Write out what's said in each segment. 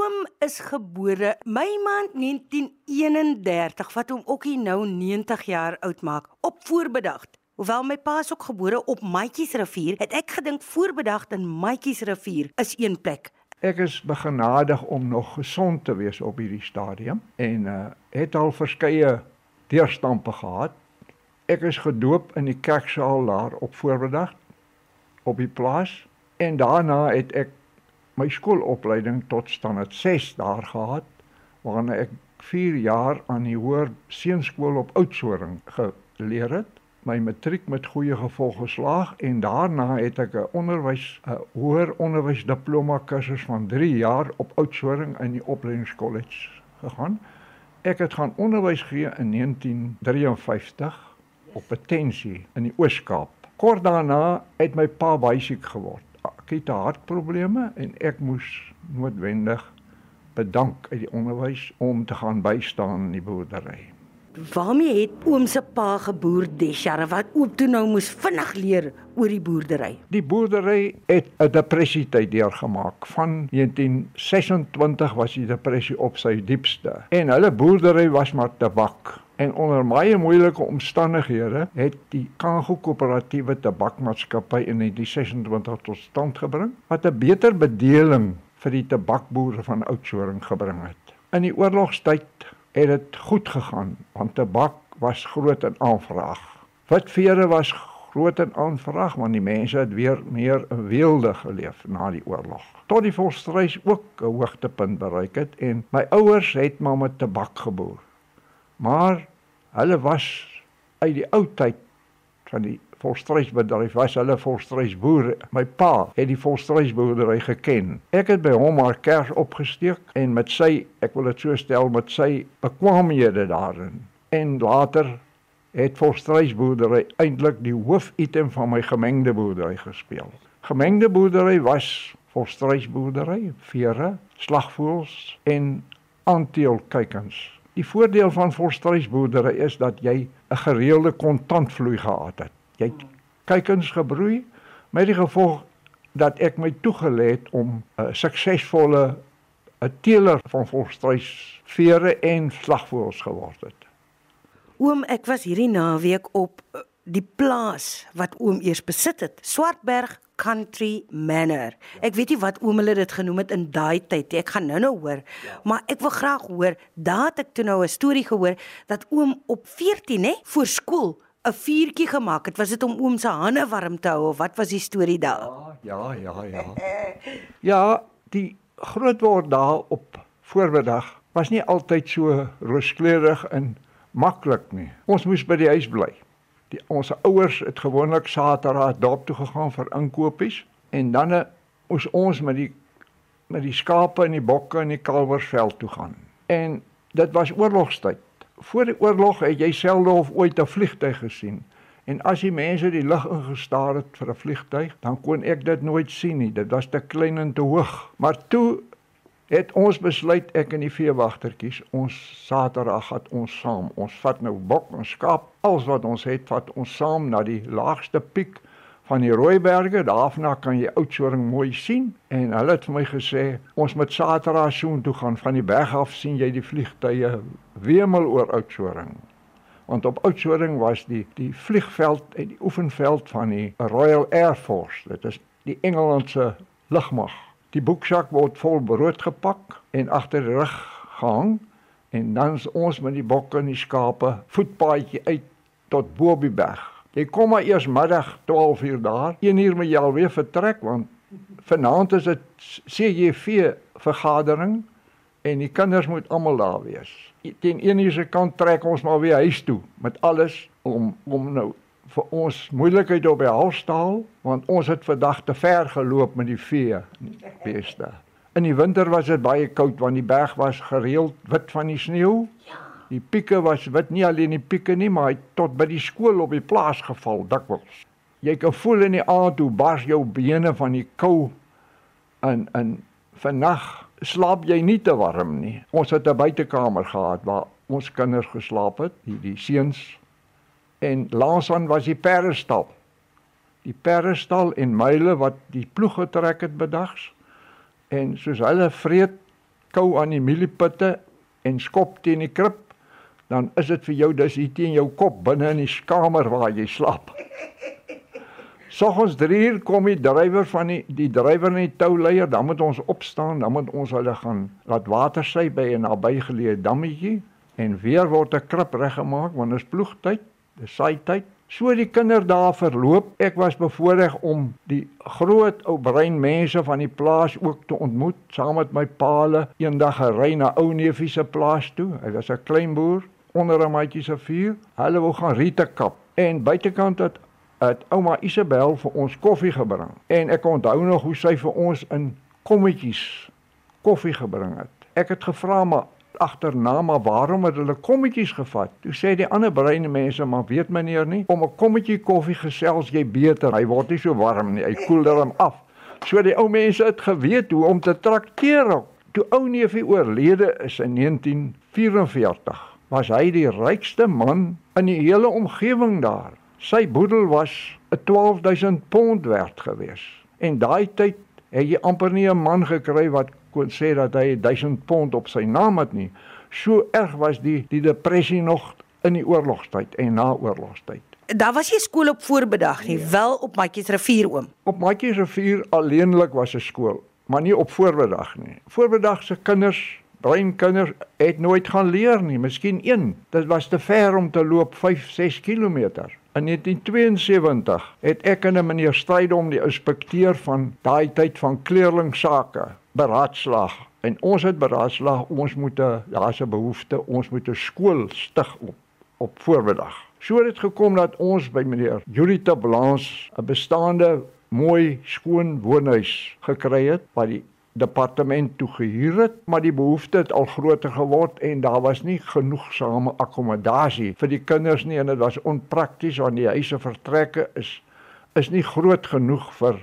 Oom is gebore Mei maand 1931 wat hom ook nou 90 jaar oud maak op voorbedag. Hoewel my pa is ook gebore op Maatjiesrivier, het ek gedink voorbedag in Maatjiesrivier is een plek. Ek is begenadig om nog gesond te wees op hierdie stadium en uh het al verskeie deurstampe gehad. Ek is gedoop in die kerksaal daar op voorbedag op die plaas en daarna het ek my skoolopleiding tot standaard 6 daar gehad waarna ek 4 jaar aan die hoër seunskool op Oudtshoorn geleer het my matriek met goeie gevolge geslaag en daarna het ek 'n onderwys 'n hoër onderwys diploma kursus van 3 jaar op Oudtshoorn in die opleidingskollege gegaan. Ek het gaan onderwys gee in 1953 op Potensie in die Oos-Kaap. Kort daarna het my pa baie siek geword akute hartprobleme en ek moes noodwendig bedank uit die onderwys om te gaan bystaan in die boerdery. Waarmee het oom se pa geboer Deschare wat ook toe nou moes vinnig leer oor die boerdery? Die boerdery het 'n depressie tyd deurgemaak. Van 1926 was die depressie op sy diepste en hulle boerdery was maar tabak. En onder baie moeilike omstandighede het die Kango Koöperatiewe Tabakmaatskappy in 1926 tot stand gebring wat 'n beter bedeling vir die tabakboere van Oudtshoorn gebring het. In die oorlogstyd het dit goed gegaan want tabak was groot in aanvraag. Witvere was groot in aanvraag want die mense het weer meer in weelde geleef na die oorlog. Tot die volstrys ook 'n hoogtepunt bereik het en my ouers het maar met tabak geboer. Maar hulle was uit die ou tyd van die volstrysbedryf was hulle volstrysboere. My pa het die volstrysboerdery geken. Ek het by hom maar kers opgesteek en met sy, ek wil dit so stel, met sy bekwaamhede daarin. En later het volstrysboerdery eintlik die hoofitem van my gemengde boerdery gespeel. Gemengde boerdery was volstrysboerdery, vere, slagvoëls en aanteelkykens. Die voordeel van volstruisboerdery is dat jy 'n gereelde kontantvloei gehad het. Jy kykens gebroei met die gevolg dat ek my toegelê het om 'n suksesvolle 'n teeler van volstruisvere en slagvoëls geword het. Oom, ek was hierdie naweek op eh, die plaas wat oom eers besit het, Swartberg Country Manor. Ek weet nie wat oom hulle dit genoem het in daai tyd nie. Ek gaan nou-nou hoor. Ja. Maar ek wil graag hoor, daar het ek toe nou 'n storie gehoor dat oom op 14 hè, voor skool 'n vuurtjie gemaak het. Was dit om oom se hande warm te hou of wat was die storie daar? Ja, ja, ja, ja. Ja, die grootword daar op voormiddag was nie altyd so rooskleurig en maklik nie. Ons moes by die huis bly die ons ouers het gewoonlik Saterdag dorp toe gegaan vir inkopies en dan ons ons met die met die skape en die bokke en die kalwersveld toe gaan. En dit was oorlogstyd. Voor die oorlog het jy selde of ooit 'n vliegtyg gesien. En as die mense die lug ingestaar het vir 'n vliegtyg, dan kon ek dit nooit sien nie. Dit was te klein en te hoog. Maar toe het ons besluit ek en die veewagtertjies ons Saterdag gaan ons saam. Ons vat nou bok en skaap, alles wat ons het, vat ons saam na die laagste piek van die Rooiberge. Daarna kan jy Oudtshoorn mooi sien en hulle het vir my gesê ons moet Saterdag soheen toe gaan van die berg af sien jy die vliegtye wemel oor Oudtshoorn. Want op Oudtshoorn was die die vliegveld en die oefenveld van die Royal Air Force. Dit is die Engelandse lugmag. Die boeksak word vol brood gepak en agter die rug gehang en dan ons met die bokke en die skape voetpaadjie uit tot bo op die berg. Jy kom maar eers middag 12 uur daar. 1 uur moet jy alweer vertrek want vanaand is dit CJV vergadering en die kinders moet almal daar wees. Teen 1 uur se kant trek ons maar weer huis toe met alles om om nou vir ons moeilikheid op die halfstaal want ons het vandag te ver geloop met die vee beeste. In die winter was dit baie koud want die berg was gereeld wit van die sneeu. Ja. Die pieke was wit, nie alleen die pieke nie, maar hy tot by die skool op die plaas geval dikwels. Jy kan voel in die aand hoe bars jou bene van die kou in in vannag slaap jy nie te warm nie. Ons het 'n buitekamer gehad waar ons kinders geslaap het, die, die seuns en laasaan was die perdestal. Die perdestal en myle wat die ploeg getrek het bedags. En soos hulle vreet kou aan die mielieputte en skop teen die krib, dan is dit vir jou dis hier teen jou kop binne in die kamer waar jy slaap. Soggens 3uur kom die drywer van die die drywer en die touleier, dan moet ons opstaan, dan moet ons hulle gaan laat water sy by 'n nabygeleë dammetjie en weer word 'n krib reggemaak want dit is ploegtyd, dis saai tyd. So die kinderdae verloop. Ek was bevoorreg om die groot ou brein mense van die plaas ook te ontmoet saam met my paale. Eendag gery na ou neefie se plaas toe. Hy was 'n klein boer onder 'n maatjie se vuur. Hulle wou gaan riete kap en buitekant het het ouma Isabel vir ons koffie gebring. En ek onthou nog hoe sy vir ons in kommetjies koffie gebring het. Ek het gevra maar agterna maar waarom het hulle kommetjies gevat? Toe sê die ander breine mense maar weet meneer nie om 'n kommetjie koffie gesels jy beter. Hy word nie so warm nie. Hy koel hom af. So die ou mense het geweet hoe om te trakteer. Toe ou neefie oorlede is in 1944, was hy die rykste man in die hele omgewing daar. Sy boedel was 'n 12000 pond werd gewees. En daai tyd het jy amper nie 'n man gekry wat kon sê dat hy 1000 pond op sy naam het nie. So erg was die die depressie nog in die oorlogstyd en na oorlogstyd. Daar was nie skool op voorbedag nie, ja. wel op Matjies rivier oom. Op Matjies rivier alleenlik was 'n skool, maar nie op voorbedag nie. Voorbedag se kinders Breinkinders het nooit gaan leer nie, miskien een. Dit was te ver om te loop 5, 6 km. In 1972 het ek en 'n meneer Strydom die inspekteur van daai tyd van kleerlingsake beraadslaag en ons het beraadslaag ons moet 'n daar's 'n behoefte ons moet 'n skool stig op op voorbedag. So het dit gekom dat ons by meneer Jurita Balans 'n bestaande mooi skoon woonhuis gekry het waar die departement toe gehuur het, maar die behoefte het al groter geword en daar was nie genoegsame akkommodasie vir die kinders nie en dit was onprakties want die huise vertrekke is is nie groot genoeg vir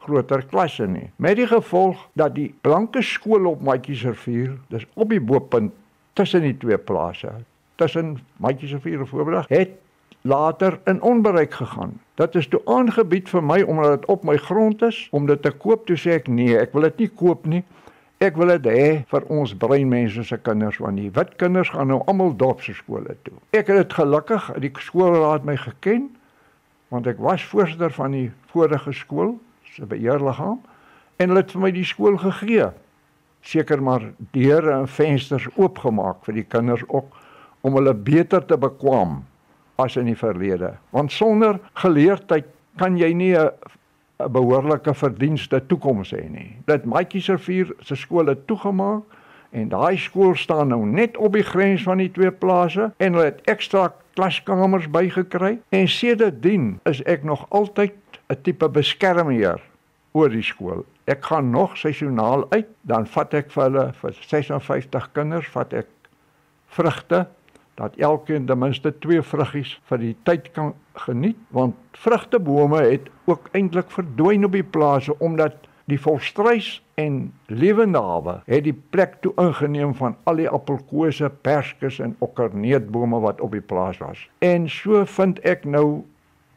groter klasse nie. Met die gevolg dat die blanke skool op Matjiesrivier, dis op die bopunt tussen die twee plase, tussen Matjiesrivier en Voorbedag, het later in onbereik gegaan. Dit is toe aangebied vir my omdat dit op my grond is om dit te koop. Toe sê ek nee, ek wil dit nie koop nie. Ek wil dit hê vir ons breinmense se kinders want die wit kinders gaan nou almal dorpse skole toe. Ek het dit gelukkig die skoolraad my geken want ek was voorsitter van die vorige skool se beheerliggaam en hulle het vir my die skool gegee. Seker maar deure en vensters oopgemaak vir die kinders ook om hulle beter te bekwam as in die verlede. Want sonder geleerdheid kan jy nie 'n behoorlike verdienste toekoms hê nie. Dit Matjiesrivier se skool het toegemaak en daai skool staan nou net op die grens van die twee plase en hulle het ekstra klaskamers bygekry en sedertdien is ek nog altyd 'n tipe beskermheer oor die skool. Ek gaan nog seisoonaal uit, dan vat ek vir hulle vir 56 kinders vat ek vrugte dat elkeen ten minste twee vruggies vir die tyd kan geniet want vrugtebome het ook eintlik verdwyn op die plase omdat die volstruis en lewende hawe het die plek toe ingeneem van al die appelkose, perskes en okkerneetbome wat op die plaas was. En so vind ek nou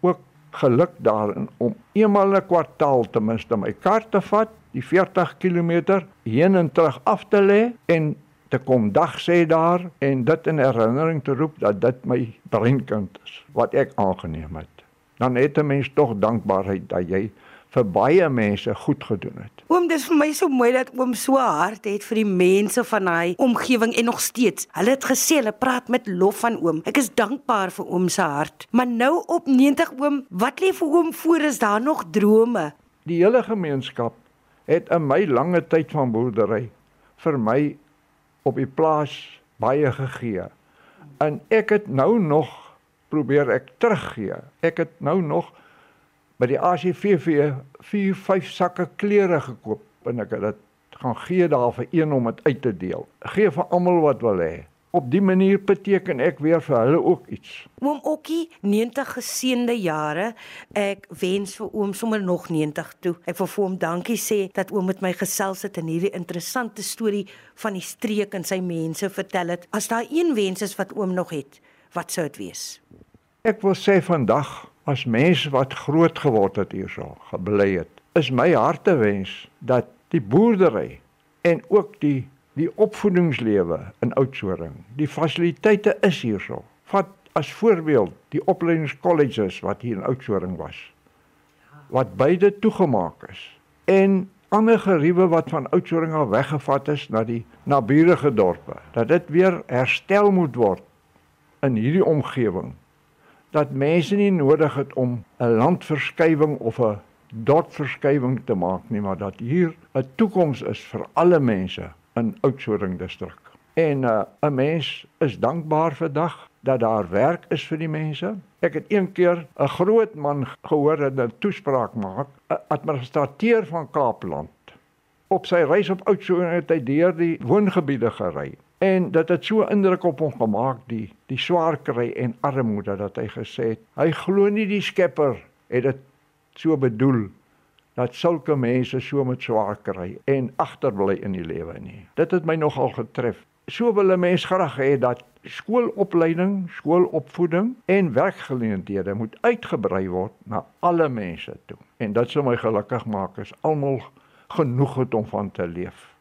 ook geluk daarin om eenmal 'n kwartaal ten minste my kar te vat, die 40 km heen en terug af te lê en te kom dag sê daar en dit in herinnering te roep dat dit my breinkind is wat ek aangeneem het. Dan het 'n mens tog dankbaarheid dat jy vir baie mense goed gedoen het. Oom, dis vir my so mooi dat oom so hard het vir die mense van hy omgewing en nog steeds. Hulle het gesê hulle praat met lof van oom. Ek is dankbaar vir oom se hart. Maar nou op 90 oom, wat lê vir oom voor is daar nog drome? Die hele gemeenskap het in my lange tyd van boerdery vir my op die plaas baie gegee. En ek het nou nog probeer ek teruggee. Ek het nou nog by die ACVV 4 5 sakke klere gekoop en ek het dit gaan gee daar vir een om dit uit te deel. Gee vir almal wat wil hê op die manier beteken ek weer vir hulle ook iets. Oom Okkie, 90 geseënde jare. Ek wens vir oom sommer nog 90 toe. Ek wil vir hom dankie sê dat oom met my gesels het en hierdie interessante storie van die streek en sy mense vertel het. As daar een wens is wat oom nog het, wat sou dit wees? Ek wil sê vandag as mense wat groot geword het hierso, gebly het, is my hartewens dat die boerdery en ook die die opvoedingslewe in Oudtshoorn. Die fasiliteite is hierso. Vat as voorbeeld die opleidingskolleges wat hier in Oudtshoorn was. Wat beide toegemaak is en ander geriewe wat van Oudtshoorn al weggevat is na die naburige dorpe. Dat dit weer herstel moet word in hierdie omgewing. Dat mense nie nodig het om 'n landverskywing of 'n dorpverskywing te maak nie, maar dat hier 'n toekoms is vir alle mense in Oudtshoorn distrik. En uh, 'n mens is dankbaar vir dag dat daar werk is vir die mense. Ek het een keer 'n groot man gehoor in 'n toespraak maak, 'n administrateur van Kaapland. Op sy reis op Oudtshoorn het hy deur die woongebiede gery. En dit het so indruk op hom gemaak die die swaar kry en armoede dat hy gesê het hy glo nie die Skepper het dit so bedoel dat sulke mense so met swaar kry en agterbly in die lewe nie. Dit het my nogal getref. So wil 'n mens graag hê dat skoolopleiding, skoolopvoeding en werkgeleenthede moet uitgebrei word na alle mense toe. En dit sou my gelukkig maak as almal genoeg het om van te leef.